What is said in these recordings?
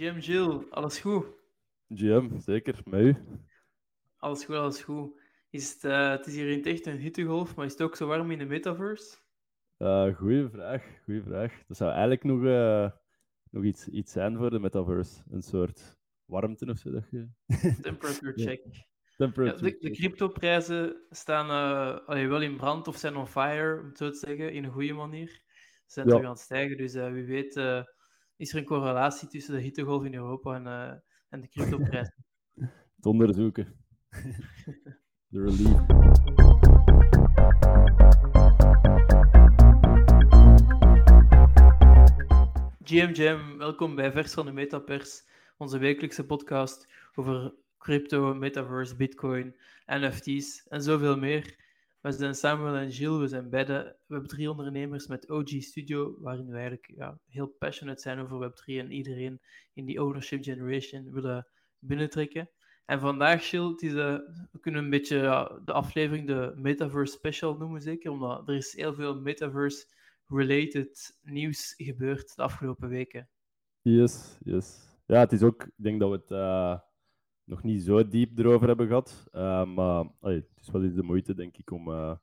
GM Jill, alles goed? GM, zeker. Met u? Alles goed, alles goed. Is het, uh, het is hier in echt een hittegolf, maar is het ook zo warm in de metaverse? Uh, goeie vraag, goeie vraag. Dat zou eigenlijk nog, uh, nog iets, iets zijn voor de metaverse. Een soort warmte of zo. Dat je... Temperature check. Temperature ja, de, de cryptoprijzen staan uh, wel in brand of zijn on fire, om het zo te zeggen, in een goede manier. Ze zijn ja. terug aan het stijgen, dus wie weet is er een correlatie tussen de hittegolf in Europa en, uh, en de cryptoprijs? Het onderzoeken. de relief. GM Jam, welkom bij Vers van de Metapers, onze wekelijkse podcast over crypto, metaverse, bitcoin, NFT's en zoveel meer. We zijn Samuel en Gilles, we zijn beide Web3 ondernemers met OG Studio, waarin we eigenlijk ja, heel passionate zijn over Web3 en iedereen in die ownership generation willen binnentrekken. En vandaag, Gilles, is, uh, we kunnen een beetje de aflevering de Metaverse Special noemen, zeker, omdat er is heel veel Metaverse-related nieuws gebeurd de afgelopen weken. Yes, yes. Ja, het is ook, ik denk dat we het... Uh nog niet zo diep erover hebben gehad. Uh, maar het is wel eens de moeite, denk ik, om uh,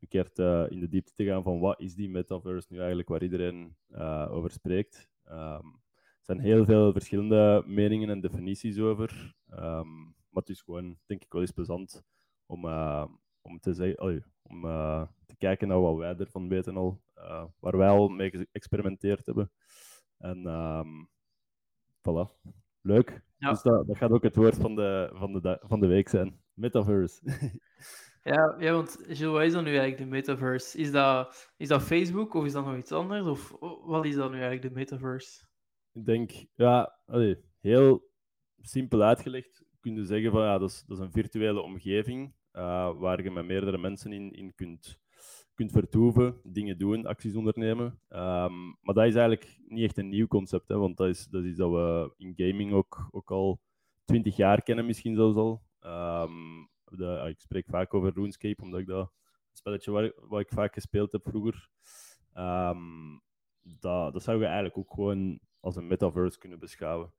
een keer in de diepte te gaan van wat is die metaverse nu eigenlijk waar iedereen uh, over spreekt. Um, er zijn heel veel verschillende meningen en definities over. Um, maar het is gewoon, denk ik, wel eens plezant om, om, te, zeggen, om te kijken naar wat wij ervan weten al. waar wij al mee geëxperimenteerd hebben. En um, voilà. Leuk. Dus dat, dat gaat ook het woord van de, van de, van de week zijn. Metaverse. ja, ja, want Gilles, wat is dan nu eigenlijk de metaverse? Is dat, is dat Facebook of is dat nog iets anders? Of wat is dan nu eigenlijk de metaverse? Ik denk, ja, allee, heel simpel uitgelegd kun je zeggen van ja, dat is, dat is een virtuele omgeving uh, waar je met meerdere mensen in, in kunt kunt vertoeven, dingen doen, acties ondernemen. Um, maar dat is eigenlijk niet echt een nieuw concept, hè, want dat is, dat is iets dat we in gaming ook, ook al twintig jaar kennen, misschien zelfs al. Um, de, ik spreek vaak over RuneScape, omdat ik dat spelletje waar, waar ik vaak gespeeld heb vroeger. Um, dat, dat zou je eigenlijk ook gewoon als een metaverse kunnen beschouwen.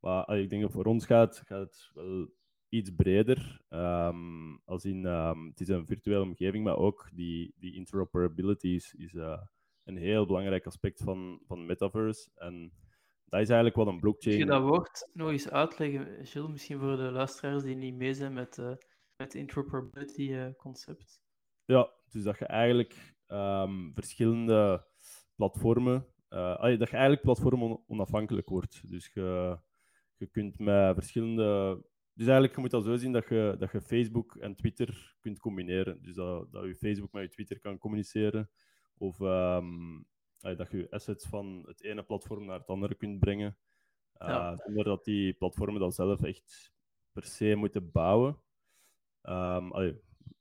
Maar ik denk dat voor ons gaat, gaat het wel iets breder. Um, als in, um, het is een virtuele omgeving, maar ook die, die interoperability is, is uh, een heel belangrijk aspect van, van Metaverse. En dat is eigenlijk wat een blockchain... Kun je dat woord nog eens uitleggen, Gilles, misschien voor de luisteraars die niet mee zijn met, uh, met het interoperability uh, concept? Ja, dus dat je eigenlijk um, verschillende platformen... dat je eigenlijk platform onafhankelijk wordt. Dus je, je kunt met verschillende dus eigenlijk, je moet dat zo zien dat je, dat je Facebook en Twitter kunt combineren. Dus dat, dat je Facebook met je Twitter kan communiceren. Of um, dat je assets van het ene platform naar het andere kunt brengen. Uh, Zonder dat die platformen dat zelf echt per se moeten bouwen. Um, allee,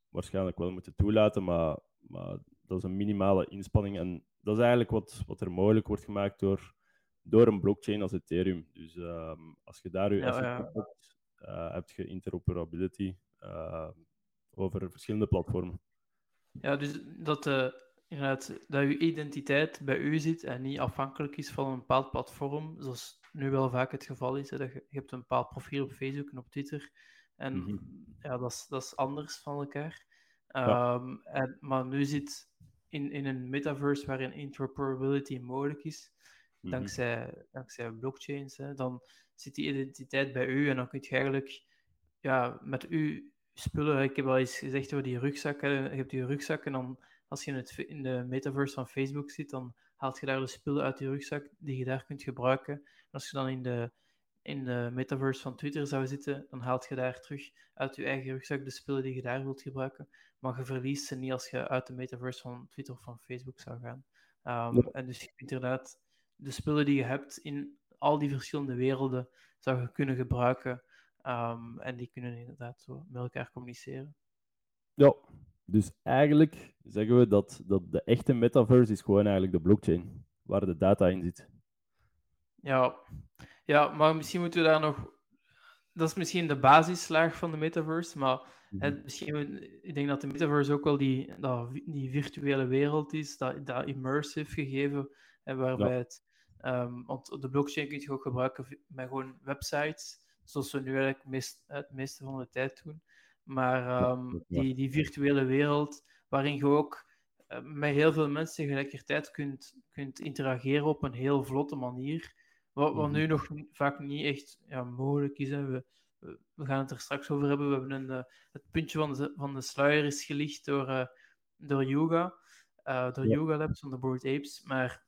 waarschijnlijk wel moeten toelaten, maar, maar dat is een minimale inspanning. En dat is eigenlijk wat, wat er mogelijk wordt gemaakt door, door een blockchain als Ethereum. Dus um, als je daar je ja. Eh, heb je interoperability eh, over verschillende platformen. Ja, dus dat, uh, inderdaad, dat je identiteit bij u zit en niet afhankelijk is van een bepaald platform, zoals nu wel vaak het geval is. Hè, dat je, je, hebt een bepaald profiel op Facebook en op Twitter. En mhm. ja, dat is, dat is anders van elkaar. Ehm, en, maar nu zit in, in een metaverse waarin interoperability mogelijk is, Mhm. dankzij, dankzij blockchains, hè, dan zit die identiteit bij u en dan kun je eigenlijk ja, met uw spullen, ik heb al eens gezegd over die rugzak, je hebt die rugzak en dan als je in, het, in de metaverse van Facebook zit, dan haalt je daar de spullen uit die rugzak die je daar kunt gebruiken. En als je dan in de, in de metaverse van Twitter zou zitten, dan haalt je daar terug uit je eigen rugzak de spullen die je daar wilt gebruiken. Maar je verliest ze niet als je uit de metaverse van Twitter of van Facebook zou gaan. Um, En dus inderdaad de spullen die je hebt in al die verschillende werelden zou je kunnen gebruiken. Um, en die kunnen inderdaad zo met elkaar communiceren. Ja, dus eigenlijk zeggen we dat, dat de echte metaverse is gewoon eigenlijk de blockchain, waar de data in zit. Ja, ja maar misschien moeten we daar nog... Dat is misschien de basislaag van de metaverse, maar mhm. het, misschien, ik denk dat de metaverse ook wel die, dat, die virtuele wereld is, dat, dat immersive gegeven, en waarbij het Um, want de blockchain kun je ook gebruiken met gewoon websites, zoals we nu eigenlijk meest, het meeste van de tijd doen. Maar um, die, die virtuele wereld, waarin je ook uh, met heel veel mensen tegelijkertijd kunt, kunt interageren op een heel vlotte manier, wat, wat nu nog vaak niet echt ja, mogelijk is. Hè. We, we gaan het er straks over hebben. We hebben een, uh, het puntje van de, van de sluier is gelicht door, uh, door Yoga, door ja. Yoga Labs van de Board Apes. Maar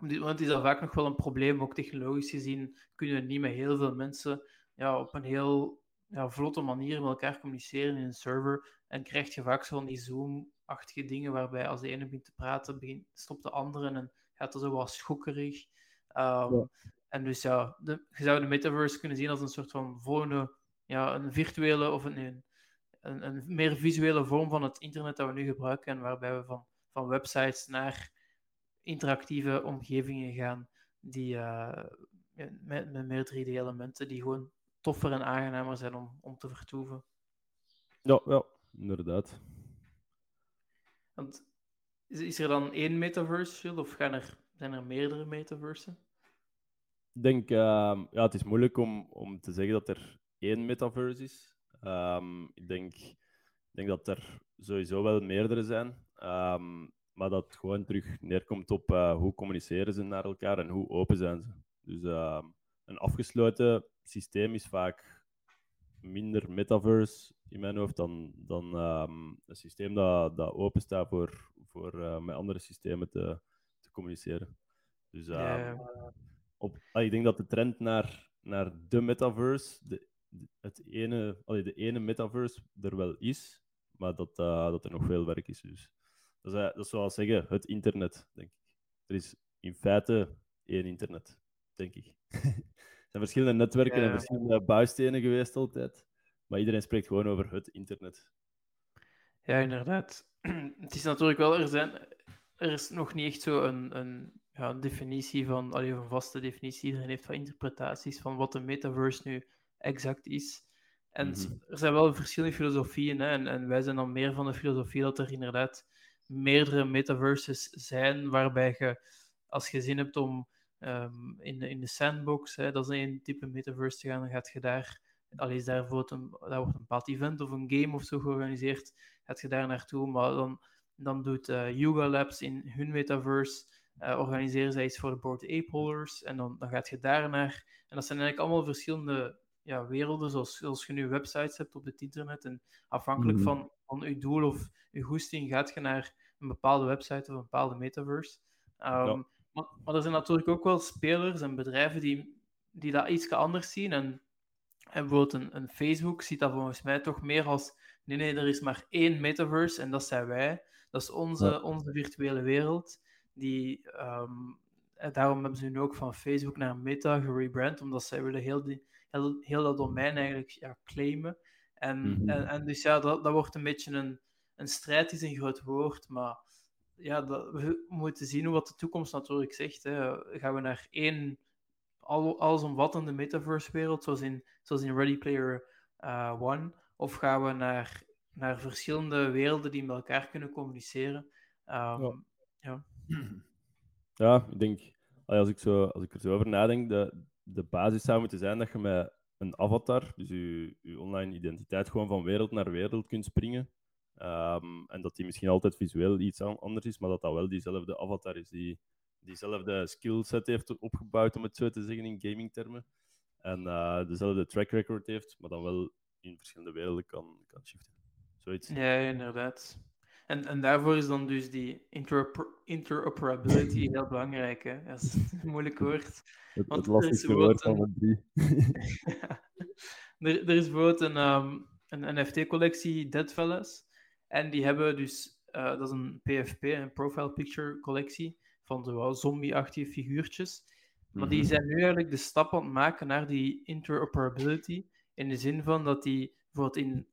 want is dat vaak nog wel een probleem, ook technologisch gezien kunnen we niet met heel veel mensen ja, op een heel ja, vlotte manier met elkaar communiceren in een server. En krijg je vaak zo van die Zoom-achtige dingen, waarbij als de ene begint te praten, begint, stopt de andere en gaat het zo wat schokkerig. Um, ja. En dus ja, de, je zou de metaverse kunnen zien als een soort van volgende, ja, een virtuele of een, een, een, meer visuele vorm van het internet dat we nu gebruiken. En waarbij we van, van websites naar interactieve omgevingen gaan die, uh, met, met meer 3D-elementen die gewoon toffer en aangenamer zijn om, om te vertoeven. Ja, ja, inderdaad. Want is, is er dan één metaverse, of gaan er, zijn er meerdere metaversen? Ik denk, uh, ja, het is moeilijk om, om te zeggen dat er één metaverse is. Um, ik, denk, ik denk dat er sowieso wel meerdere zijn. Um, maar dat het gewoon terug neerkomt op uh, hoe communiceren ze naar elkaar en hoe open zijn ze. Dus uh, een afgesloten systeem is vaak minder metaverse in mijn hoofd dan, dan um, een systeem dat, dat open staat voor, voor uh, met andere systemen te, te communiceren. Dus yeah. op, ah, ik denk dat de trend naar, naar de metaverse, de, het ene, allee, de ene metaverse er wel is, maar dat, dat er nog veel werk is. Dus. Dat is, dat is zoals zeggen, het internet, denk ik. Er is in feite één internet, denk ik. er zijn verschillende netwerken ja. en verschillende bouwstenen geweest altijd. Maar iedereen spreekt gewoon over het internet. Ja, inderdaad. Het is natuurlijk wel, er, zijn, er is nog niet echt zo een, een ja, definitie van, allee, een vaste definitie. Iedereen heeft wat interpretaties van wat de metaverse nu exact is. En mm -hmm. er zijn wel verschillende filosofieën, hè, en, en wij zijn dan meer van de filosofie dat er inderdaad meerdere metaverses zijn waarbij je, als je zin hebt om um, in, de, in de sandbox, hè, dat is een type metaverse te gaan, dan gaat je daar, al is daar bijvoorbeeld een, daar wordt een bepaald event of een game of zo georganiseerd, gaat je daar naartoe, maar dan, dan doet uh, Yuga Labs in hun metaverse, uh, organiseren zij iets voor de Board Ape holders, en dan, dan gaat je daar naar, en dat zijn eigenlijk allemaal verschillende ja, werelden, zoals, zoals je nu websites hebt op het internet. En afhankelijk mm. van, van je doel of je goesting gaat je naar een bepaalde website of een bepaalde metaverse. Um, ja. maar, maar, er zijn natuurlijk ook wel spelers en bedrijven die, die dat iets anders zien. En, en bijvoorbeeld een, een, Facebook ziet dat volgens mij toch meer als: nee, nee, er is maar één metaverse en dat zijn wij. Dat is onze, ja. onze virtuele wereld. Die, um, en daarom hebben ze nu ook van Facebook naar Meta gerebrand, omdat zij willen heel, die, heel, heel dat domein eigenlijk ja, claimen. En, mm -hmm. en, en, dus ja, dat, dat wordt een beetje een, een strijd is een groot woord, maar ja, dat, we moeten zien hoe wat de toekomst natuurlijk zegt. Hè. Gaan we naar één al, allesomvattende metaverse-wereld, zoals in, zoals in Ready Player uh, One, of gaan we naar, naar verschillende werelden die met elkaar kunnen communiceren? Um, ja. ja. ja. ik denk, als ik, zo, als ik er zo over nadenk, de, de basis zou moeten zijn dat je met een avatar, dus je, je online identiteit, gewoon van wereld naar wereld kunt springen. Um, en dat die misschien altijd visueel iets anders is, maar dat dat wel diezelfde avatar is, die diezelfde skillset heeft opgebouwd, om het zo te zeggen in gamingtermen. En uh, dezelfde track record heeft, maar dan wel in verschillende werelden kan, kan shiften. Zoiets. Ja, inderdaad. En, en daarvoor is dan dus die interoper interoperability heel belangrijk. Hè? Dat is een moeilijk woord. Het, Want het lastigste woord van de drie. er, er is bijvoorbeeld een, um, een NFT-collectie, Deadfellas. En die hebben dus, uh, dat is een PFP, een Profile Picture collectie, van zowel zombie-achtige figuurtjes. Maar die mhm. zijn nu eigenlijk de stap aan het maken naar die interoperability. In de zin van dat die bijvoorbeeld in,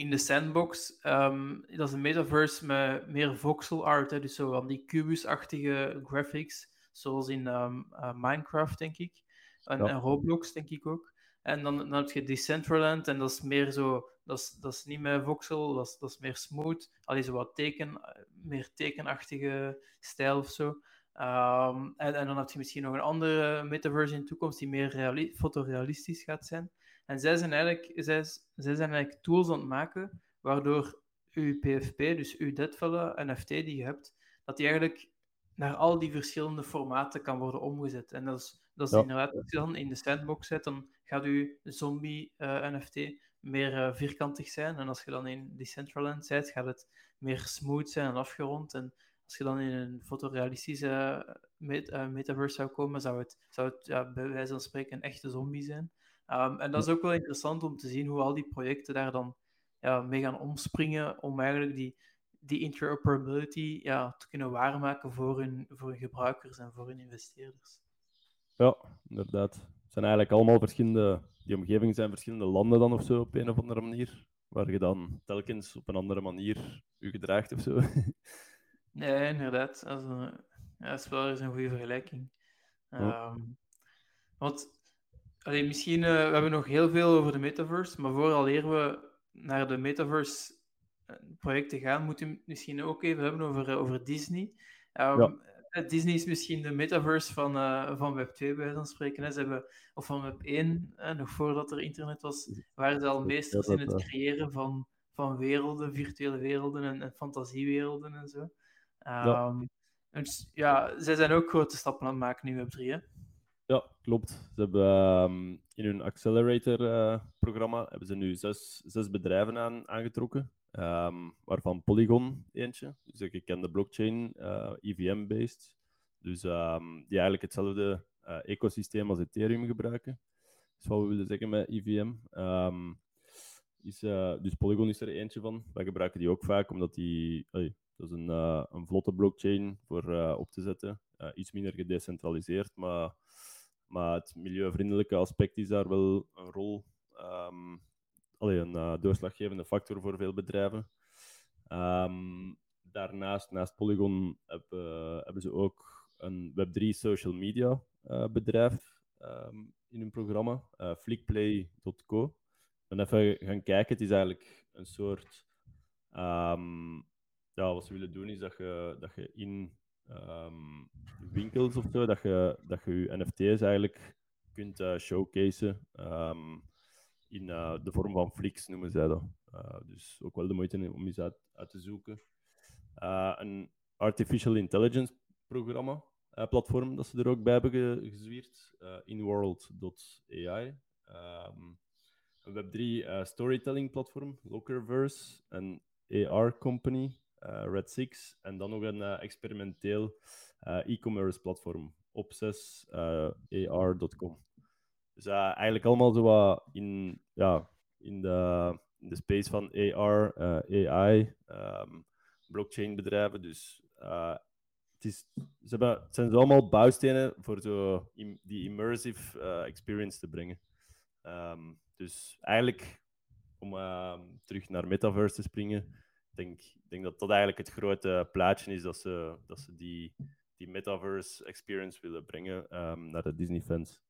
in de sandbox, um, dat is een metaverse met meer voxel art, hè, dus zo van die cubus-achtige graphics, zoals in um, uh, Minecraft, denk ik. En, ja. en, Roblox, denk ik ook. En dan, dan heb je Decentraland, en dat is meer zo dat is, dat is niet meer voxel, dat is, dat is meer smooth. Alleen zo wat teken, meer tekenachtige stijl of zo. Ehm, en, en, dan heb je misschien nog een andere metaverse in de toekomst die meer fotorealistisch gaat zijn. En zij zijn, eigenlijk, zij, zij zijn eigenlijk tools aan het maken waardoor uw PFP, dus uw deadfelle NFT die je hebt, dat die eigenlijk naar al die verschillende formaten kan worden omgezet. En dat is, dat is inderdaad, als je dan in de sandbox zet, dan gaat uw zombie uh, eh, NFT meer uh, vierkantig zijn. En als je dan in Decentraland zit, gaat het meer smooth zijn en afgerond. En als je dan in een fotorealistische uh, metaverse zou komen, zou het, zou het ja, bij wijze van spreken een echte zombie zijn. Um, en dat is ook wel interessant om te zien hoe al die projecten daar dan ja, mee gaan omspringen om eigenlijk die, die interoperability ja, te kunnen waarmaken voor hun, voor hun gebruikers en voor hun investeerders. Ja, inderdaad. Het zijn eigenlijk allemaal verschillende, die omgevingen zijn verschillende landen dan of zo op een of andere manier, waar je dan telkens op een andere manier je gedraagt of zo. Nee, inderdaad. Dat is, een, is wel eens een goede vergelijking. Um, want allee, misschien, uh, we hebben nog heel veel over de metaverse, maar vooral leren we naar de metaverse eh, projecten gaan, moeten we misschien ook even hebben over, eh, over Disney. Um, Disney is misschien de metaverse van, uh, van Web 2, bij van spreken. Hè. Ze hebben, of van Web 1, nog voordat er internet was, waren ze al meesters in het creëren van, van werelden, virtuele werelden en, en fantasiewerelden en zo. Um, dus ja, zij zijn ook grote stappen aan het maken in Web 3. Hè? Ja, klopt. Ze hebben um, in hun Accelerator-programma hebben ze nu zes, zes bedrijven aan, aangetrokken, um, waarvan Polygon eentje, dus een gekende blockchain, uh, EVM-based, dus um, die eigenlijk hetzelfde uh, ecosysteem als Ethereum gebruiken. Is wat we willen zeggen met EVM. is, dus Polygon is er eentje van. Wij gebruiken die ook vaak, omdat die... dat is een, een vlotte blockchain voor op te zetten. iets minder gedecentraliseerd, maar maar het milieuvriendelijke aspect is daar wel een rol, um, een uh, doorslaggevende factor voor veel bedrijven. Um, daarnaast, naast Polygon, hebben, hebben ze ook een Web3 social media uh, bedrijf um, in hun programma, flickplay.co. En even gaan kijken, het is eigenlijk een soort. ja, wat ze willen doen is dat je, dat je in um, winkels of zo, dat je, dat je je NFT's eigenlijk kunt uh, showcaseen um, in uh, de vorm van Flix, noemen zij dat. Uh, dus ook wel de moeite om eens uit, te zoeken. een artificial intelligence programma, platform dat ze er ook bij hebben ge gezwierd, inworld.ai. Um, een Web3 storytelling platform, Lockerverse, een AR company, Red 6 en dan nog een uh, experimenteel uh, e-commerce platform, obsess.ar.com. Dus eigenlijk allemaal zo wat in, ja, in, de, in de space van AR, AI, ehm, blockchain bedrijven. Dus het, is, ze hebben, het zijn allemaal bouwstenen voor zo die immersive experience te brengen. Um, dus eigenlijk, om ehm, terug naar metaverse te springen, denk, denk dat dat eigenlijk het grote plaatje is dat ze, dat ze die, die metaverse experience willen brengen um, naar de Disney-fans.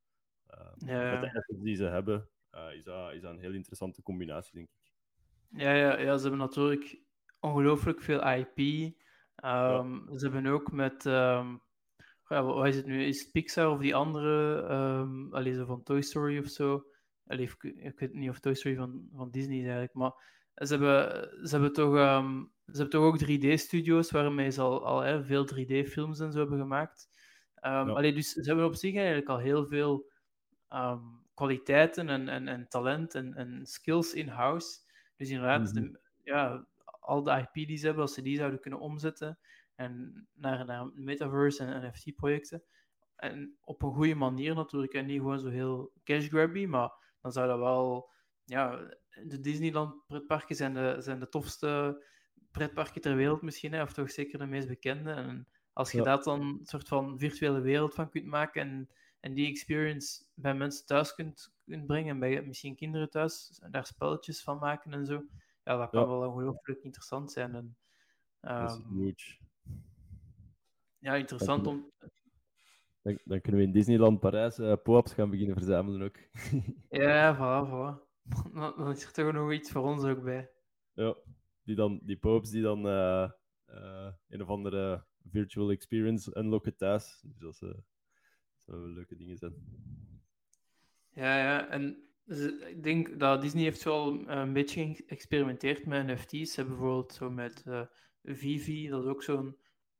Um, ja, ja. Met de die ze hebben, uh, is, dat, is dat een heel interessante combinatie, denk ik. Ja, ja, ja ze hebben natuurlijk ongelooflijk veel IP. Um, ja. Ze hebben ook met. Ja, wat is het nu? Is het Pixar of die andere? Um, allee, zo van Toy Story of zo. Allee, ik, ik, weet niet of Toy Story van, van Disney is eigenlijk, maar ze hebben, ze hebben, toch, um, ze hebben toch ook 3D-studio's waarmee ze al, al hè, veel 3D-films en zo hebben gemaakt. Um, allee, dus ze hebben op zich eigenlijk al heel veel um, kwaliteiten en, en, en talent en, en skills in-house. Dus inderdaad, mm -hmm. de, ja, al de IP die ze hebben, als ze die zouden kunnen omzetten en naar, naar metaverse en NFT-projecten. En op een goede manier natuurlijk, en niet gewoon zo heel cash-grabby, maar dan zou dat wel ja, de Disneyland pretparken zijn de, zijn de tofste pretparken ter wereld misschien, hè, of toch zeker de meest bekende. En als je ja. dat dan een soort van virtuele wereld van kunt maken en, en die experience bij mensen thuis kunt, kunt brengen, en bij misschien kinderen thuis, daar spelletjes van maken en zo, ja, dat kan ja. wel ongelooflijk interessant zijn. En, um, ja, interessant dan, om... Dan, dan, kunnen we in Disneyland Parijs uh, pop-ups gaan beginnen verzamelen ook. ja, voilà, voilà. Dan is er toch nog iets voor ons ook bij. Ja, die, dan, die popes die dan uh, uh, een of andere virtual experience unlocken thuis. Dus dat, uh, zou leuke dingen zijn. Ja, ja. En ik denk dat Disney heeft wel een beetje geëxperimenteerd met NFT's. Ze hebben bijvoorbeeld zo met uh, Vivi, dat is ook zo'n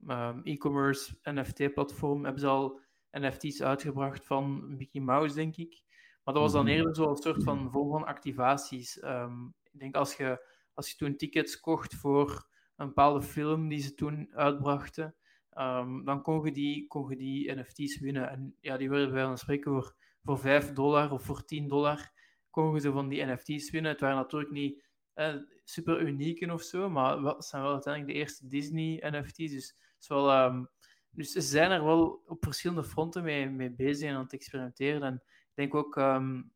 um, e-commerce NFT-platform, hebben ze al NFT's uitgebracht van Mickey Mouse, denk ik. Maar dat was dan mhm. eerder zo een soort van vorm van activaties. Um, ik denk als je, als je toen tickets kocht voor een bepaalde film die ze toen uitbrachten, um, dan kon je, die, kon je die NFT's winnen. En ja, die werden bij ons spreken voor, voor 5 dollar of voor 10 dollar kon je ze van die NFT's winnen. Het waren natuurlijk niet eh, super unieke of zo, maar het zijn wel uiteindelijk de eerste Disney NFT's. Dus, is wel, um, dus ze zijn er wel op verschillende fronten mee, mee bezig en aan het experimenteren. En denk ook um,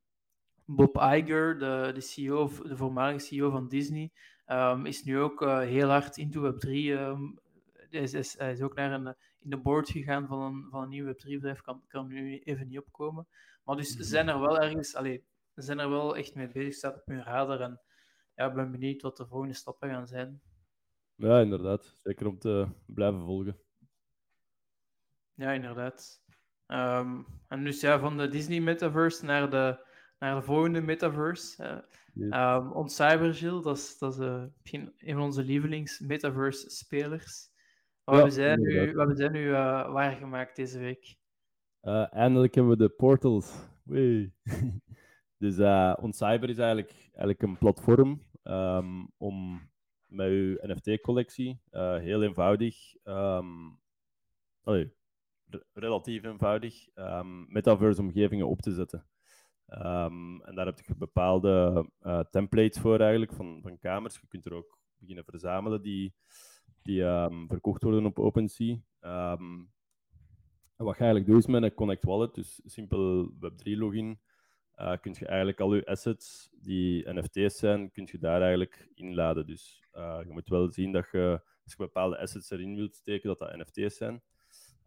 Bob Iger, de, de, CEO, de voormalige CEO van Disney, um, is nu ook uh, heel hard into Web3. Um, hij, is, hij is ook naar een, in de board gegaan van een, van een nieuw Web3-bedrijf, kan, kan nu even niet opkomen. Maar dus mhm. zijn er wel ergens, allee, ze zijn er wel echt mee bezig, staat op hun radar. En ja, ik ben benieuwd wat de volgende stappen gaan zijn. Ja, inderdaad. Zeker om te blijven volgen. Ja, inderdaad. Ehm, en dus ja, van de Disney Metaverse naar de, naar de volgende Metaverse. Uh, um, ons Cybergil, dat is, dat is uh, een van onze lievelings-Metaverse-spelers. Wat, ja, zijn nu, wat hebben zij nu uh, waargemaakt deze week? Uh, eindelijk hebben we de portals. Wee. dus ons Cyber is eigenlijk, eigenlijk een platform um, om met uw NFT-collectie heel eenvoudig um, relatief eenvoudig, um, metaverse-omgevingen op te zetten. Um, en daar heb je bepaalde uh, templates voor eigenlijk, van, van kamers. Je kunt er ook beginnen verzamelen die, die um, verkocht worden op OpenSea. En wat je eigenlijk doet is met een Connect Wallet, dus simpel Web3-login, uh, eh, kun je eigenlijk al je assets die NFT's zijn, kun je daar eigenlijk inladen. Dus uh, je moet wel zien dat je, als je bepaalde assets erin wilt steken, dat dat NFT's zijn.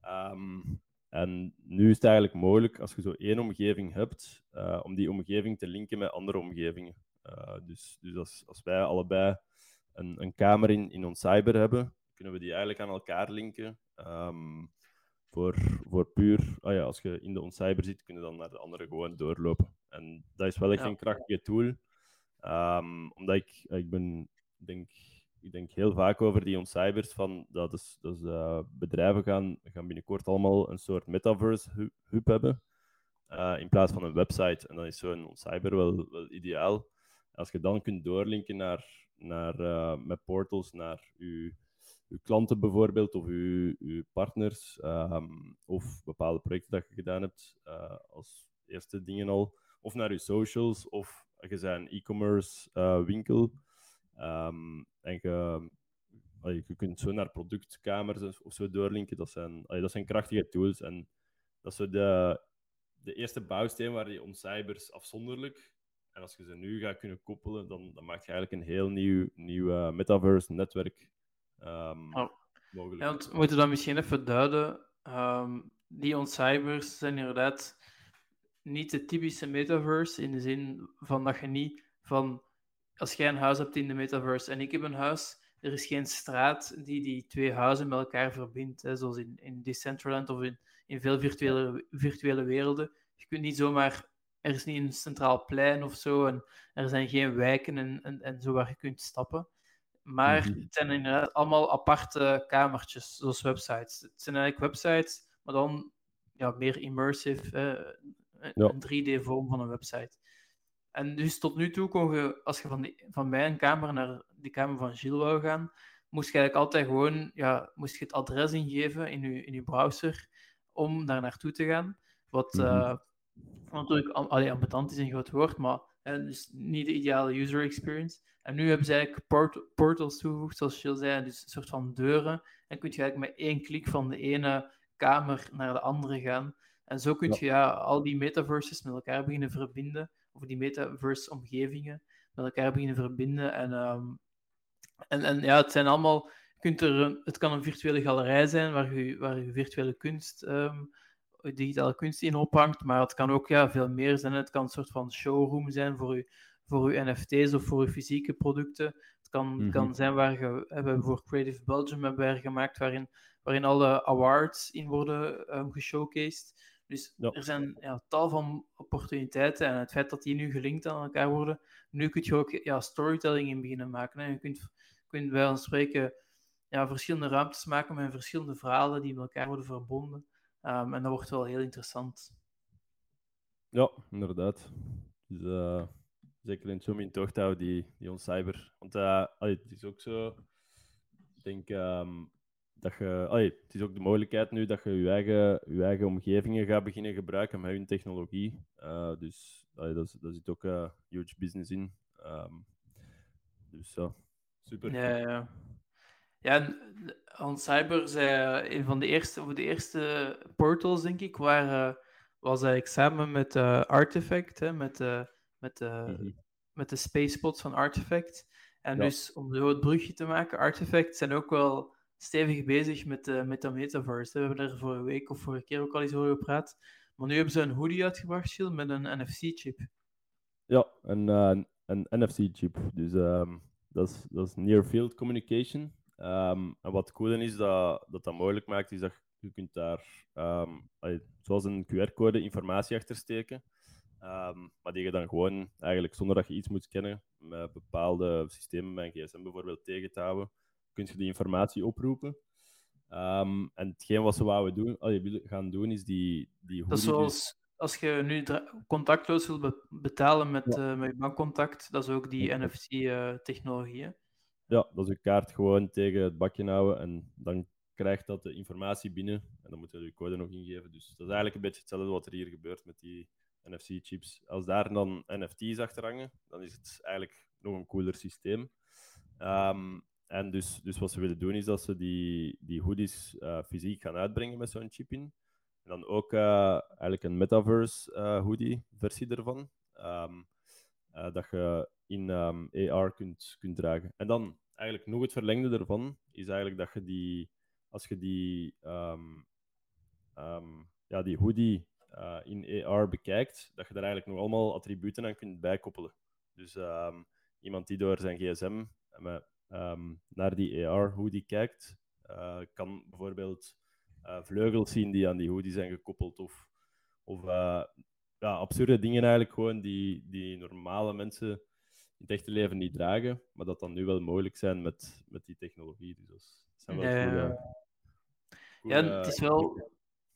Um, en nu is het eigenlijk mogelijk, als je zo één omgeving hebt, uh, om die omgeving te linken met andere omgevingen. Uh, dus dus als, als wij allebei een, een kamer in, in ons cyber hebben, kunnen we die eigenlijk aan elkaar linken. Um, voor, voor puur, oh ja, als je in de cyber zit, kun je dan naar de andere gewoon doorlopen. En dat is wel echt een krachtige tool. Um, omdat ik, ik ben, denk ik denk heel vaak over die on-cybers van dat is, is, uh, bedrijven gaan, gaan binnenkort allemaal een soort metaverse hub hebben uh, in plaats van een website. En dan is zo'n cyber wel, wel ideaal. Als je dan kunt doorlinken naar, naar, uh, met portals naar uw, klanten bijvoorbeeld, of uw, uw partners, um, of bepaalde projecten dat je gedaan hebt als eerste dingen al, of naar uw socials, of je een e-commerce winkel Um, en je, je kunt zo naar productkamers of zo doorlinken. Dat zijn, dat zijn krachtige tools. En dat is de, de eerste bouwsteen waar je on-cybers afzonderlijk. En als je ze nu gaat kunnen koppelen, dan, dan maak je eigenlijk een heel nieuw, nieuw uh, metaverse-netwerk um, oh. mogelijk. Ja, want we moeten dat misschien even duiden. Um, die on-cybers zijn inderdaad niet de typische metaverse, in de zin van dat je niet van als jij een huis hebt in de metaverse en ik heb een huis, er is geen straat die die twee huizen met elkaar verbindt. Hè, zoals in, in Decentraland of in, in veel virtuele, virtuele werelden. Je kunt niet zomaar, er is niet een centraal plein of zo, en er zijn geen wijken en, en, en zo waar je kunt stappen. Maar mhm. het zijn inderdaad allemaal aparte kamertjes, zoals websites. Het zijn eigenlijk websites, maar dan ja, meer immersive, een 3D-vorm van een website. En dus tot nu toe kon je, als je van, die, van mijn kamer naar de kamer van Gilles wou gaan, moest je eigenlijk altijd gewoon, ja, moest je het adres ingeven in je, in je browser om daar naartoe te gaan. Wat mm -hmm. natuurlijk allee, ambetant is een groot woord, maar hè, dus niet de ideale user experience. En nu hebben ze eigenlijk port portals toegevoegd, zoals Gilles zei, dus een soort van deuren. En kun je eigenlijk met één klik van de ene kamer naar de andere gaan. En zo kun je ja al die metaverses met elkaar beginnen verbinden of die metaverse-omgevingen met elkaar beginnen verbinden. En, um, en, en ja, het zijn allemaal. Kunt er het kan een virtuele galerij zijn waar je, waar je virtuele kunst, um, digitale kunst in ophangt, maar het kan ook ja, veel meer zijn. Het kan een soort van showroom zijn voor je, voor uw NFT's of voor uw fysieke producten. Het kan, mm kan zijn waar je, hebben voor Creative Belgium hebben we gemaakt, waarin, waarin alle awards in worden um, geshowcased. Dus Ja. er zijn ja, tal van opportuniteiten en het feit dat die nu gelinkt aan elkaar worden, nu kun je ook ja, storytelling in beginnen maken. Hè. Je kunt, kunt bij ons spreken ja, verschillende ruimtes maken met verschillende verhalen die met elkaar worden verbonden. Um, en dat wordt wel heel interessant. Ja, inderdaad. Dus, uh, zeker in Zoom in tocht houden, die, die on cyber. Want uh, allee, het is ook zo, ik denk um, dat je, allee, het is ook de mogelijkheid nu dat je je eigen, je eigen omgevingen gaat beginnen gebruiken met hun technologie. Uh, dus allee, daar, daar zit ook een huge business in. Um, dus ja, super. Ja, ja. Ja, On Cyber zei een van de eerste, of de eerste portals, denk ik, waar, uh, was eigenlijk samen met uh, Artifact, hè, met, uh, met, mm -hmm. met de spacepods van Artifact. En ja. dus om zo het brugje te maken, Artifact zijn ook wel stevig bezig met, uh, met de metaverse. We hebben er vorige week of vorige keer ook al eens over gepraat. Maar nu hebben ze een hoodie uitgebracht, Gilles, met een NFC-chip. Ja, een, uh, een NFC-chip. Dus um, dat, is, dat is Near Field Communication. Um, en wat cool is dat, dat dat mogelijk maakt, is dat je kunt daar, um, zoals een QR-code, informatie achter steken. Maar die je dan gewoon, eigenlijk zonder dat je iets moet scannen, met bepaalde systemen, een gsm bijvoorbeeld, tegen te houden, kun je die informatie oproepen. Um, en hetgeen wat ze wouden doen, allee, gaan doen, is die, die Dat is zoals als je nu contactloos wil be betalen met, ja. uh, met je bankcontact, dat is ook die ja. NFC-technologie. Uh, ja, dat is je kaart gewoon tegen het bakje houden en dan krijgt dat de informatie binnen en dan moet je je code nog ingeven. Dus dat is eigenlijk een beetje hetzelfde wat er hier gebeurt met die NFC-chips. Als daar dan NFT's achter hangen, dan is het eigenlijk nog een cooler systeem. Um, en dus, dus wat ze willen doen is dat ze die, die hoodies uh, fysiek gaan uitbrengen met zo'n chip in. En dan ook uh, eigenlijk een metaverse uh, hoodie versie ervan. Um, dat je in um, AR kunt, kunt dragen. En dan eigenlijk nog het verlengde ervan is eigenlijk dat je die, als je die, um, ja, die hoodie in AR bekijkt, dat je daar eigenlijk nog allemaal attributen aan kunt bijkoppelen. Dus iemand die door zijn gsm naar die AR hoodie kijkt, uh, kan bijvoorbeeld uh, vleugels zien die aan die hoodie zijn gekoppeld of, of uh, ja, absurde dingen eigenlijk gewoon die, die normale mensen in het echte leven niet dragen, maar dat dan nu wel mogelijk zijn met, met die technologie. Dus dat zijn wel ja, goede, goede, ja, het is wel,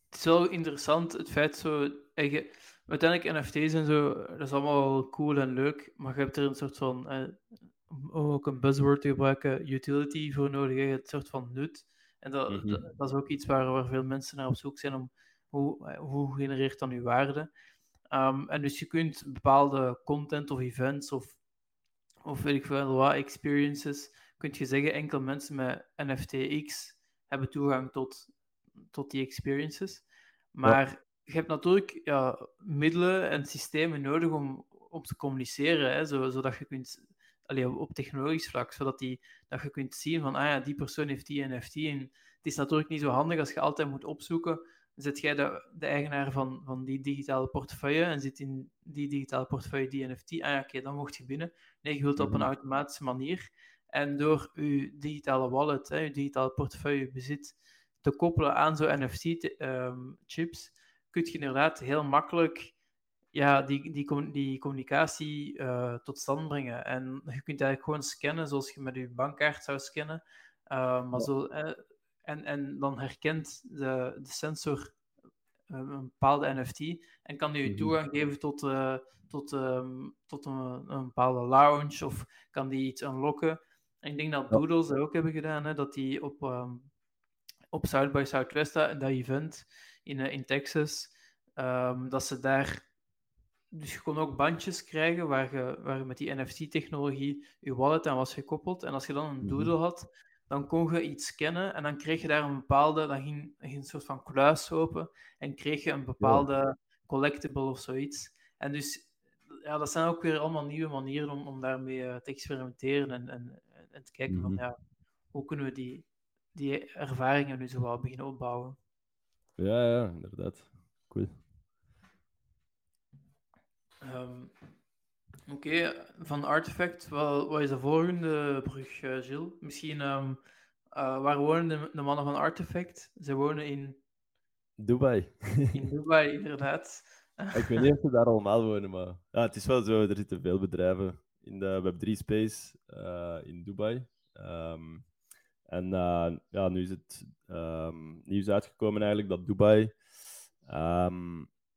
het is wel interessant, het feit zo... Eigen, uiteindelijk NFT's en zo, dat is allemaal cool en leuk, maar je hebt er een soort van... Eh, om ook een buzzword te gebruiken, utility voor nodig, het soort van nut. En dat, mm -hmm. dat, dat, is ook iets waar, waar veel mensen naar op zoek zijn om hoe, hoe genereert dan uw waarde. Um, en dus je kunt bepaalde content of events of, of weet ik veel wat, experiences, kun je zeggen, enkel mensen met NFTX hebben toegang tot, tot die experiences. Maar ja. je hebt natuurlijk ja, middelen en systemen nodig om, om te communiceren, hè, zodat je kunt allee, op technologisch vlak, zodat die, dat je kunt zien van, ah ja, die persoon heeft die NFT. En het is natuurlijk niet zo handig als je altijd moet opzoeken, zit jij de, de eigenaar van, van die digitale portefeuille en zit in die digitale portefeuille die NFT, ah ja, oké, okay, dan mocht je binnen. Nee, je wilt op een automatische manier. En door je digitale wallet, hè, je digitale portefeuille bezit, te koppelen aan zo'n NFT-chips, kun je inderdaad heel makkelijk ja, die, die, die communicatie uh, tot stand brengen. En je kunt eigenlijk gewoon scannen zoals je met je bankkaart zou scannen. Uh, maar ja. zo, uh, en, en dan herkent de, de sensor een bepaalde NFT en kan die je toegang geven tot, tot, um, tot een, een, bepaalde lounge of kan die iets unlocken. En ik denk dat Doodles dat ook hebben gedaan, hè, dat die op, um, op South by Southwest, dat event in, in Texas, um, dat ze daar dus je kon ook bandjes krijgen waar je, waar je met die NFC-technologie je wallet aan was gekoppeld. En als je dan een doodle had, dan kon je iets scannen en dan kreeg je daar een bepaalde, dan ging, ging een soort van kluis open en kreeg je een bepaalde ja. collectible of zoiets. En dus, ja, dat zijn ook weer allemaal nieuwe manieren om, om daarmee uh, te experimenteren en, en, en te kijken mm -hmm. van, ja, hoe kunnen we die, die ervaringen nu zo wel beginnen opbouwen. Ja, ja, inderdaad. Cool. Um, Oké, okay. van Artifact, wat, wat, is de volgende brug, uh, Gilles? Misschien um, Uh, waar wonen de, de, mannen van Artifact? Ze wonen in... Dubai. In Dubai, inderdaad. Ik weet niet of ze daar allemaal wonen, maar ja, het is wel zo. Er zitten veel bedrijven in de Web3-space uh, in Dubai. Um, en uh, ja, nu is het um, nieuws uitgekomen eigenlijk dat Dubai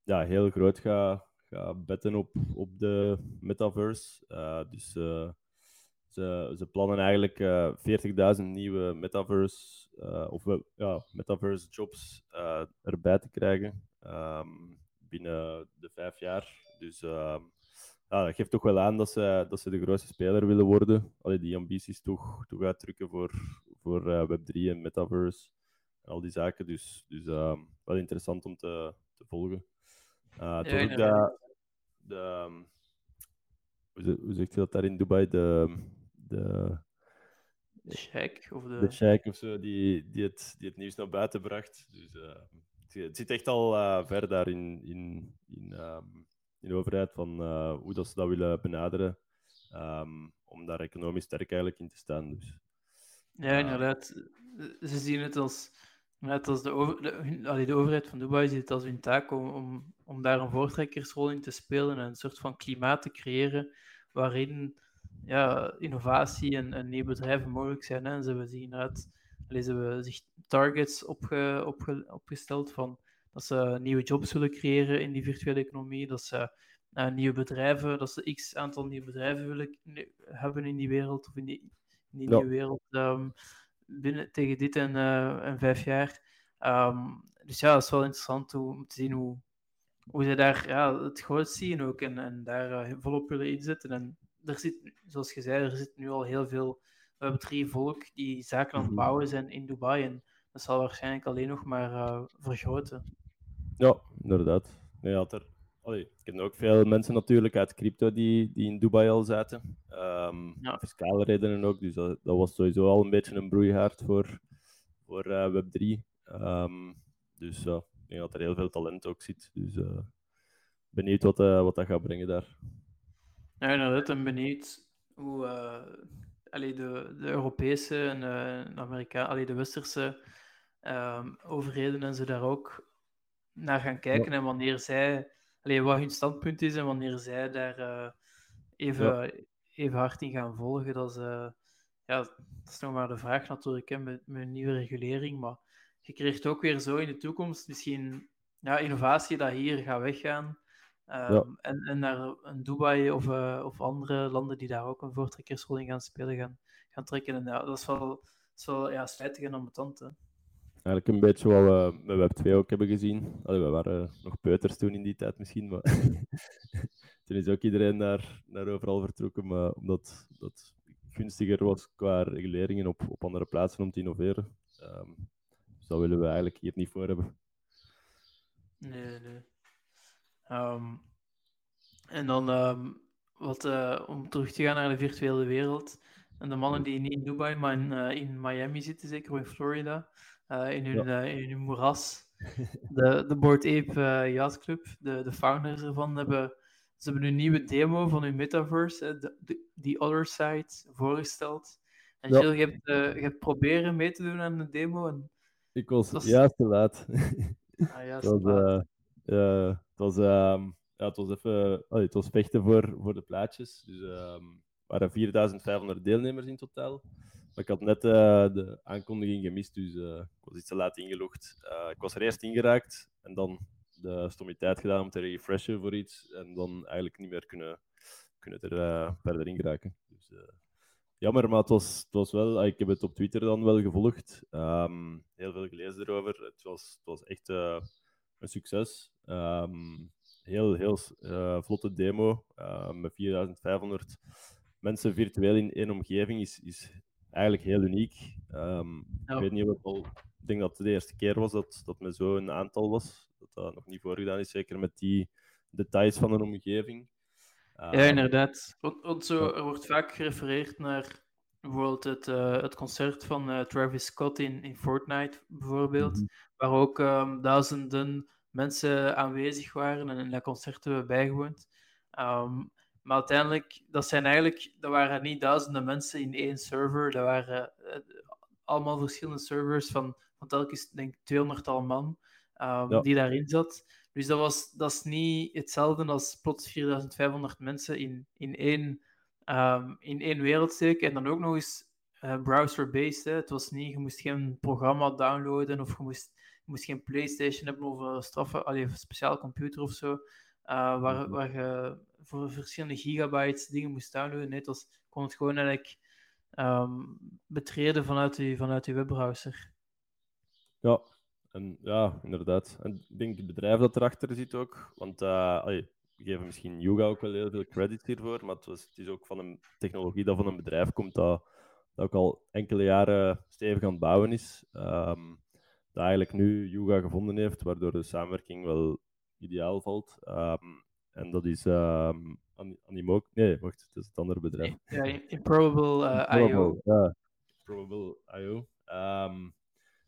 ja, heel groot gaat ga betten op, op de metaverse. Uh, dus uh, ze, ze plannen eigenlijk uh, 40.000 nieuwe metaverse, of ja, metaverse jobs erbij te krijgen um, binnen de vijf jaar. Dus ja, dat geeft toch wel aan dat ze, dat ze de grootste speler willen worden. Allee, die ambities toch, toch uitdrukken voor, voor Web3 en metaverse en al die zaken. Dus, dus um, wel interessant om te, te volgen. Uh, ja, dat, de, ehm, hoe, zegt je dat daar in Dubai? De, de, de sheik of de... De sheik of zo, die, die, het, die het nieuws naar buiten bracht. Dus uh, het, zit echt al uh, ver daar in, in, in, um, in de overheid van uh, hoe dat ze dat willen benaderen. Um, om daar economisch sterk eigenlijk in te staan. Dus, ja, inderdaad. Ze zien het als Net als de, over, de, de, overheid van Dubai ziet het als hun taak om, om, om daar een voortrekkersrol in te spelen en een soort van klimaat te creëren waarin ja, innovatie en, en nieuwe bedrijven mogelijk zijn. Hè. En ze hebben zich inderdaad ze hebben zich targets opge, opge, opgesteld van dat ze nieuwe jobs willen creëren in die virtuele economie, dat ze uh, nieuwe bedrijven, dat ze x aantal nieuwe bedrijven willen hebben in die wereld of in die, in die nieuwe wereld. Um, binnen, tegen dit en, en vijf jaar. Um, dus ja, dat is wel interessant om te zien hoe, hoe ze daar ja, het groot zien ook en, en daar uh, volop willen inzetten. En er zit, zoals je zei, er zit nu al heel veel Web3 volk die zaken aan het mhm. bouwen zijn in Dubai. En dat zal waarschijnlijk alleen nog maar uh, vergroten. Ja, inderdaad. Nee, had er Allee, ik ken ook veel mensen natuurlijk uit crypto die, die in Dubai al zaten. Um, ja. Fiscale redenen ook, dus dat, dat, was sowieso al een beetje een broeihaard voor, voor uh, Web3. Um, ehm, dus ja, ik denk dat er heel veel talent ook zit. Dus uh, benieuwd wat, uh, wat dat gaat brengen daar. Ja, inderdaad, en benieuwd hoe allee, de, de Europese en de, Amerika allee, de Westerse um, overheden en ze daar ook naar gaan kijken en wanneer zij allee, wat hun standpunt is en wanneer zij daar uh, even, even hard in gaan volgen. Dat is, uh, ja, dat is nog maar de vraag natuurlijk hè, met, met een nieuwe regulering. Maar je krijgt ook weer zo in de toekomst misschien ja, innovatie dat hier gaat weggaan. Um, ja. en, en naar een Dubai of, uh, of andere landen die daar ook een voortrekkersrol in gaan spelen, gaan, gaan trekken. En ja, dat is wel, dat is wel ja, spijtig en ambetant. Hè eigenlijk een beetje wat we met Web 2 ook hebben gezien. Allee, we waren nog peuters toen in die tijd misschien, maar toen is ook iedereen naar, naar overal vertrokken, maar omdat dat gunstiger was qua reguleringen op, op andere plaatsen om te innoveren. Um, dus dat willen we eigenlijk hier niet voor hebben. Nee, nee. Um, en dan, um, wat, uh, om terug te gaan naar de virtuele wereld. En de mannen die niet in Dubai, maar in, uh, in Miami zitten, zeker in Florida. Eh, in, hun, ja. uh, in hun moeras. De, de Board Ape uh, Yacht Club, de, de founders ervan, hebben, ze hebben een nieuwe demo van hun metaverse, de, The Other Side, voorgesteld. En ja. Jill, je hebt, je hebt proberen mee te doen aan de demo. En ik was, was... juist te laat. Ah, juist het was, ja, het was, um, ja, het was even het was vechten voor, voor de plaatjes. Dus um, er waren 4500 deelnemers in totaal. Maar ik had net uh, de aankondiging gemist, dus uh, ik was iets te laat ingelogd. Uh, ik was er eerst ingeraakt en dan de stommiteit gedaan om te refreshen voor iets. En dan eigenlijk niet meer kunnen, kunnen er verder in geraken. Dus, jammer, maar het was, het was wel... ik heb het op Twitter dan wel gevolgd. Um, heel veel gelezen erover. Het was, het was echt een succes. Um, heel, heel vlotte demo met 4500 mensen virtueel in één omgeving is, is eigenlijk heel uniek. Um, ja. Ik weet niet wat al. Ik denk dat het de eerste keer was dat, dat met zo'n aantal was. Dat dat nog niet voorgedaan is, zeker met die details van een omgeving. Um, ja, inderdaad. Want, want zo, er wordt vaak gerefereerd naar bijvoorbeeld het, uh, het concert van uh, Travis Scott in, in Fortnite, bijvoorbeeld. Mm -hmm. Waar ook um, duizenden mensen aanwezig waren en in dat concert hebben bijgewoond. Um, maar uiteindelijk, dat zijn eigenlijk, dat waren niet duizenden mensen in één server, dat waren uh, allemaal verschillende servers van, van telkens, denk ik, 200 man um, Ja. die daarin zat. Dus dat, was, dat is niet hetzelfde als plots 4500 mensen in, in, één, ehm, in één wereld steken. En dan ook nog eens eh, browser-based. Het was niet, je moest geen programma downloaden of je moest, je moest geen PlayStation hebben of een straffen, allee, een speciaal computer of zo. Eh, waar, Mhm. waar je voor verschillende gigabytes dingen moest downloaden. Nee, het was, je kon het gewoon eigenlijk ehm, betreden vanuit je, vanuit je webbrowser. Ja, en ja, inderdaad. En ik denk het bedrijf dat erachter zit ook, want eh, allee, we geven misschien Yuga ook wel heel veel credit hiervoor, maar het, was, het is ook van een technologie dat van een bedrijf komt dat, dat ook al enkele jaren stevig aan het bouwen is. Ehm, dat eigenlijk nu Yuga gevonden heeft, waardoor de samenwerking wel ideaal valt. Ehm, en dat is um, Animoc. Nee, wacht, het is het andere bedrijf. Ja, Improbable eh, IO. Ja. Probable IO. Ehm,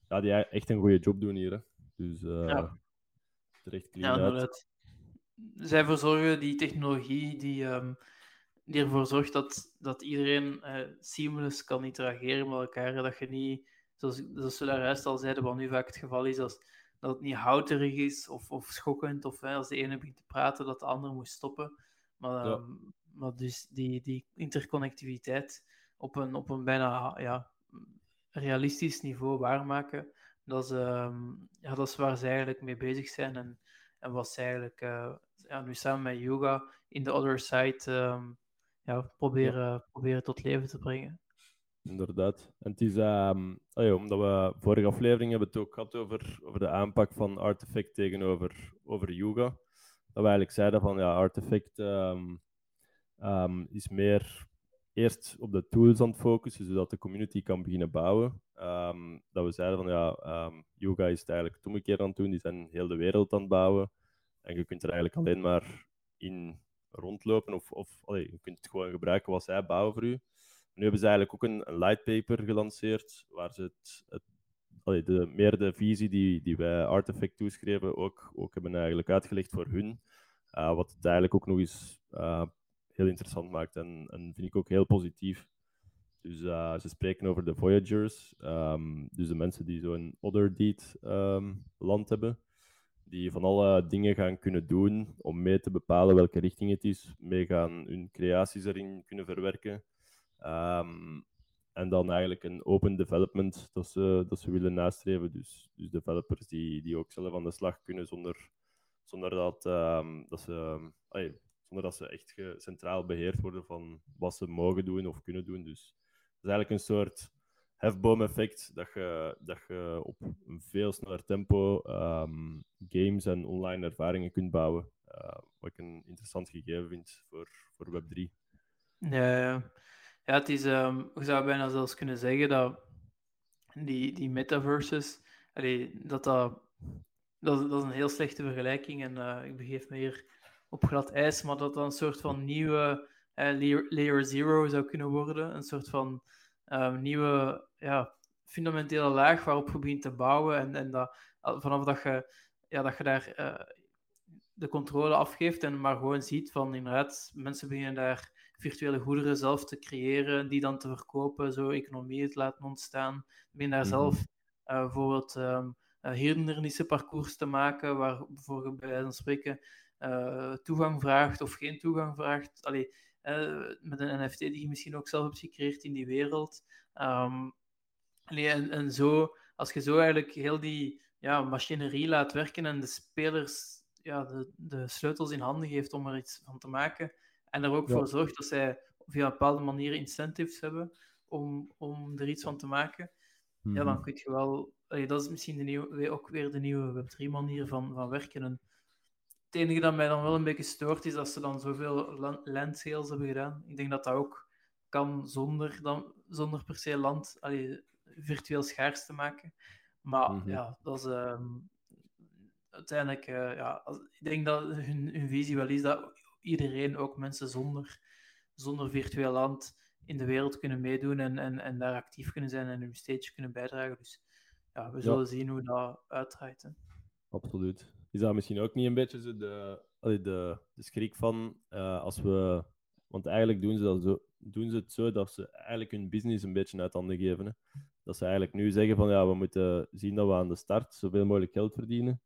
ja, die echt een goede job doen hier. Hè. Dus uh, Ja. terecht clean Ja, uit. Zij verzorgen die technologie die, ehm, die ervoor zorgt dat, dat iedereen eh, seamless kan interageren met elkaar. Dat je niet, zoals, zoals we daar juist al zeiden, wat nu vaak het geval is, als, dat het niet houterig is of, of schokkend, of hè, als de ene begint te praten, dat de andere moet stoppen. Maar, Ja. ehm, maar dus die, die interconnectiviteit op een, op een bijna ja, realistisch niveau waarmaken, dat is, ehm, ja, dat is waar ze eigenlijk mee bezig zijn. En, en wat ze eigenlijk eh, ja, nu samen met Yoga in de other side ehm, ja, proberen, proberen tot leven te brengen. Inderdaad. En het is, ehm, omdat we vorige aflevering hebben het ook gehad over, over de aanpak van Artifact tegenover over Yuga. Dat we eigenlijk zeiden van ja, Artifact ehm, ehm, is meer eerst op de tools aan het focussen, zodat de community kan beginnen bouwen. Dat we zeiden van ja, Yuga is het eigenlijk het omgekeerd aan het doen, die zijn heel de wereld aan het bouwen. En je kunt er eigenlijk alleen maar in rondlopen of, of je kunt het gewoon gebruiken wat zij bouwen voor u. Nu hebben ze eigenlijk ook een, een light paper gelanceerd, waar ze het, het allee, de, meer de visie die, die wij Artifact toeschreven ook, ook hebben eigenlijk uitgelegd voor hun. Uh, wat het eigenlijk ook nog eens uh, heel interessant maakt en, en vind ik ook heel positief. Dus uh, ze spreken over de Voyagers, um, dus de mensen die zo'n Other Deed um, land hebben, die van alle dingen gaan kunnen doen om mee te bepalen welke richting het is, mee gaan hun creaties erin kunnen verwerken. Um, en dan eigenlijk een open development dat ze, dat ze willen nastreven. Dus, dus developers die, die ook zelf aan de slag kunnen zonder, zonder, dat, um, dat ze, zonder dat ze echt centraal beheerd worden van wat ze mogen doen of kunnen doen. Dus het is eigenlijk een soort hefboom-effect dat je, dat je op een veel sneller tempo um, games en online ervaringen kunt bouwen. Uh, wat ik een interessant gegeven vind voor, voor Web3. Ja, ja. Ja, het is, um, je zou bijna zelfs kunnen zeggen dat die, die metaverses, dat, dat, dat, dat is een heel slechte vergelijking en uh, ik begeef me hier op glad ijs, maar dat dat een soort van nieuwe uh, layer, zero zou kunnen worden, een soort van um, nieuwe ja, fundamentele laag waarop je begint te bouwen en, en dat, vanaf dat je, ja, dat je daar uh, de controle afgeeft en maar gewoon ziet van inderdaad, mensen beginnen daar virtuele goederen zelf te creëren, die dan te verkopen, zo economieën te laten ontstaan. Ben daar mm -hmm. zelf uh, bijvoorbeeld um, uh, hindernissenparcours te maken, waarvoor je bij wijze van spreken uh, toegang vraagt of geen toegang vraagt. Allee, met een NFT die je misschien ook zelf hebt gecreëerd in die wereld. Um, allee, en, en zo, als je zo eigenlijk heel die ja, machinerie laat werken en de spelers ja, de, de sleutels in handen geeft om er iets van te maken, en er ook ja. voor zorgt dat zij via een bepaalde manier incentives hebben om, om er iets van te maken. Mm. Ja, dan kun je wel... Allee, dat is misschien de nieuwe, ook weer de nieuwe Web3-manier van, van werken. En het enige dat mij dan wel een beetje stoort, is dat ze dan zoveel land sales hebben gedaan. Ik denk dat dat ook kan zonder, dan, zonder per se land allee, virtueel schaars te maken. Maar mm -hmm. ja, dat is... Um, uiteindelijk... Uh, ja, als, ik denk dat hun, hun visie wel is dat iedereen, ook mensen zonder, zonder virtueel land, in de wereld kunnen meedoen en, en, en daar actief kunnen zijn en hun stage kunnen bijdragen. Dus ja, we zullen ja. zien hoe dat uitdraait. Hè. Absoluut. Is dat misschien ook niet een beetje zo de, de, de schrik van uh, als we. Want eigenlijk doen ze, dat zo, doen ze het zo dat ze eigenlijk hun business een beetje uit handen geven. Hè? dat ze eigenlijk nu zeggen van ja, we moeten zien dat we aan de start zoveel mogelijk geld verdienen.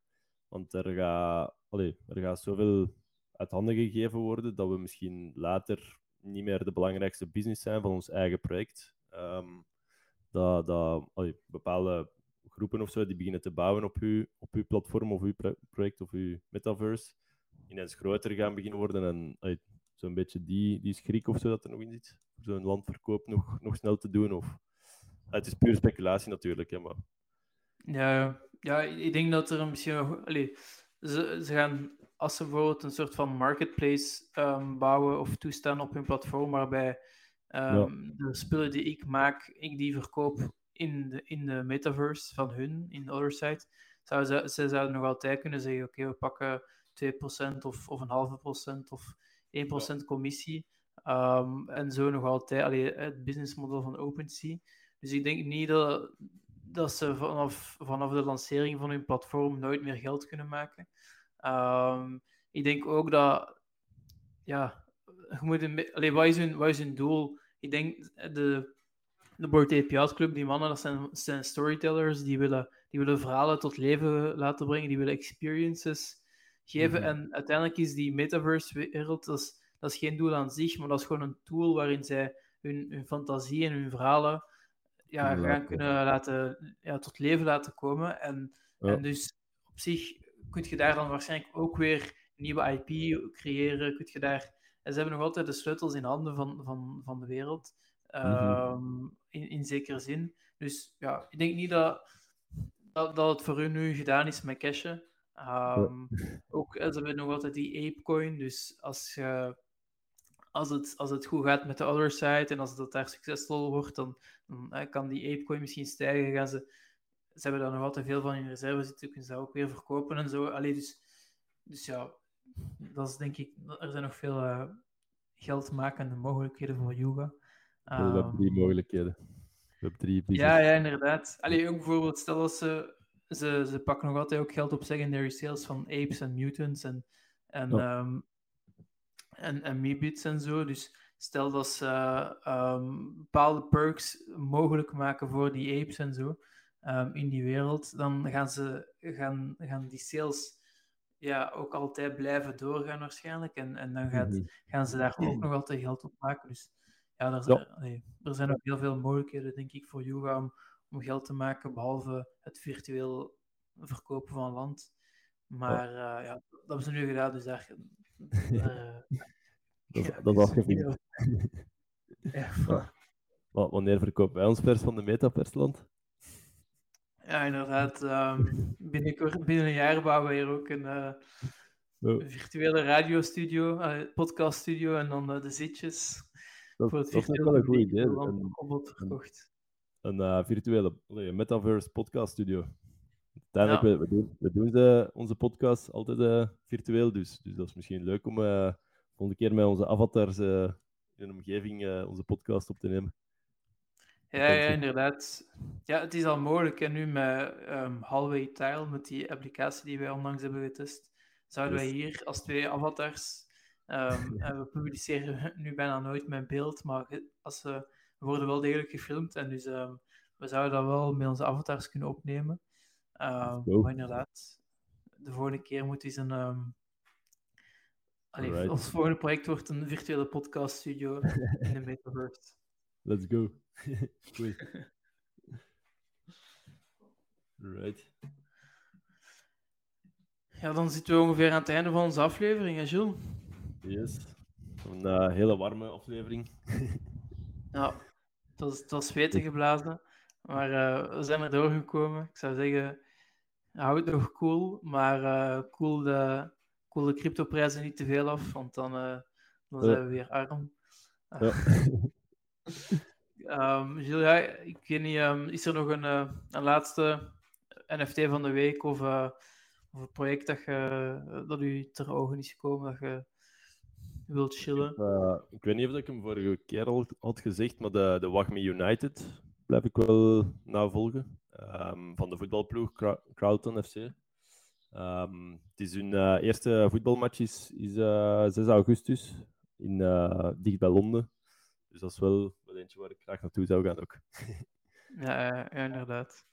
Want er gaat, allee, er gaat zoveel uit handen gegeven worden dat we misschien later niet meer de belangrijkste business zijn van ons eigen project. Ehm, dat dat bepaalde groepen of zo die beginnen te bouwen op uw, op uw platform of uw project of uw metaverse ineens groter gaan beginnen worden en zo'n beetje die, die schrik of zo dat er nog in zit. Zo'n landverkoop nog, nog snel te doen. Of... Het is puur speculatie natuurlijk, hè, maar... Ja, ja, ik denk dat er misschien nog... ze, ze gaan, als ze bijvoorbeeld een soort van marketplace um, bouwen of toestaan op hun platform, waarbij um, de spullen die ik maak, ik die verkoop in de, in de metaverse van hun, in de other side, zouden ze, ze zouden nog altijd kunnen zeggen, oké, we pakken 2% of, of een halve procent of 1% commissie. Um, en zo nog altijd allee, het businessmodel van OpenSea. Dus ik denk niet dat, dat ze vanaf, vanaf de lancering van hun platform nooit meer geld kunnen maken. Um, ik denk ook dat, ja, je moet een, allee, wat, is hun, wat is hun doel? Ik denk de, de Board API's Club, die mannen, dat zijn, zijn storytellers, die willen, die willen verhalen tot leven laten brengen, die willen experiences geven. Mhm. En uiteindelijk is die metaverse-wereld, dat is, dat is geen doel aan zich, maar dat is gewoon een tool waarin zij hun, hun fantasie en hun verhalen ja, gaan kunnen laten, ja, tot leven laten komen. En, en dus op zich kun je daar dan waarschijnlijk ook weer nieuwe IP creëren. Kun je daar, en ze hebben nog altijd de sleutels in handen van, van, van de wereld. Mhm. Ehm, in, in zekere zin. Dus ja, ik denk niet dat, dat, dat het voor hun nu gedaan is met cashen. Um, ook, ze hebben nog altijd die Apecoin, dus als, je, als, het, als het goed gaat met de other side en als het daar succesvol wordt, dan, dan kan die Apecoin misschien stijgen. Gaan ze, ze hebben daar nog altijd veel van in reserve zitten, kunnen ze dat ook weer verkopen en zo. Allee, dus, dus ja, dat is denk ik, er zijn nog veel uh, geldmakende mogelijkheden voor yoga. We hebben ehm, drie mogelijkheden. We hebben drie Ja, ja, inderdaad. Allee, ook bijvoorbeeld, stel dat ze ze, ze pakken nog altijd ook geld op secondary sales van apes en mutants en, en, um, en, en Meebits en zo. Dus stel dat ze um, bepaalde perks mogelijk maken voor die apes en zo um, in die wereld, dan gaan, ze, gaan, gaan die sales ja, ook altijd blijven doorgaan waarschijnlijk. En, en dan gaat, mhm. gaan ze daar ook nog altijd geld op maken. Dus ja, er zijn, ja. er zijn ook heel veel mogelijkheden, denk ik, voor Yoga om, om geld te maken, behalve het virtueel verkopen van land. Maar uh, ja, dat hebben ze nu gedaan, dus daar... Uh, dat, ja, dat is afgevinkt. ja, Wanneer verkopen wij ons pers van de Metapersland? Ja, inderdaad. Um, binnenkort, binnen een jaar bouwen we hier ook een uh, oh. virtuele radiostudio, uh, podcaststudio en dan uh, de zitjes. Dat, voor het dat is wel een goed idee. Een, een virtuele nee, metaverse podcast Uiteindelijk, we, we, doen, we doen ze, onze podcast altijd uh, virtueel, dus, dus dat is misschien leuk om uh, volgende keer met onze avatars uh, in een omgeving onze podcast op te nemen. Ja, ja, inderdaad. Ja, het is al mogelijk. En nu met um, Hallway Tile, met die applicatie die wij onlangs hebben getest, zouden wij hier als twee avatars. Um, en we publiceren nu bijna nooit mijn beeld, maar als we we worden wel degelijk gefilmd en dus um, we zouden dat wel met onze avatars kunnen opnemen. Um, maar inderdaad, de volgende keer moet eens een. Um, allee, ons volgende project wordt een virtuele podcaststudio in de Metaverse. Let's go. Goed. right. Ja, dan zitten we ongeveer aan het einde van onze aflevering, hè, Jules? Yes. Een uh, hele warme aflevering. ja, het was, het geblazen. Maar uh, we zijn er doorgekomen. Ik zou zeggen, hou het nog cool. Maar uh, cool, de, cool de cryptoprijzen niet te veel af. Want dan, uh, dan zijn we weer arm. Ja. um, Gilles, ja, ik weet niet, um, is er nog een, een laatste NFT van de week of, of een project dat, je, dat u ter ogen is gekomen? Dat je wilt chillen. Uh, ik weet niet of ik hem vorige keer al had gezegd, maar de, de Wagme United blijf ik wel navolgen. Um, van de voetbalploeg Crowton FC. Um, ehm, het is hun uh, eerste voetbalmatch is, is uh, eh, 6 augustus, in, uh, dicht bij Londen. Dus dat is wel, wel eentje waar ik graag naartoe zou gaan ook. Ja, ja, inderdaad.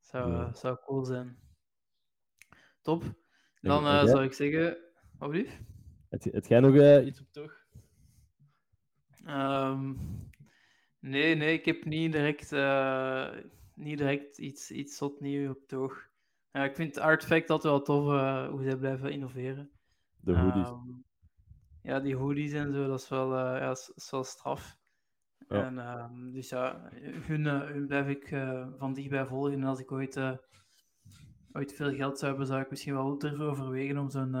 Zou, Ja. zou cool zijn. Top. Dan eh, zou ik zeggen, wat blieft? Het, het jij nog eh, iets op toch? Ehm, nee, nee, ik heb niet direct, eh, niet direct iets, iets zot nieuw op het oog. Ja, ik vind Artifact altijd wel tof eh, hoe zij blijven innoveren. De hoodies. Ehm, ja, die hoodies en zo, dat is wel, eh, ja, is, wel straf. Ja. En, ehm, dus ja, hun, eh, hun blijf ik van dichtbij volgen. En als ik ooit, ooit veel geld zou hebben, zou ik misschien wel durven overwegen om zo'n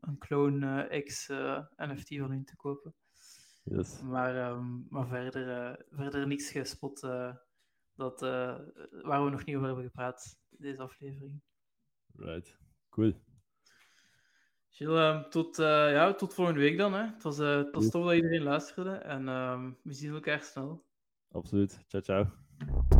een clone eh, X eh, NFT van hun te kopen. Yes. Maar, ehm, maar verder, verder niks gespot dat, eh, waar we nog niet over hebben gepraat in deze aflevering. Right. Cool. Gilles, ehm, tot, eh, ja, tot volgende week dan. Hè. Het was, eh, het was tof dat iedereen luisterde en ehm, we zien elkaar snel. Absoluut. Ciao, ciao.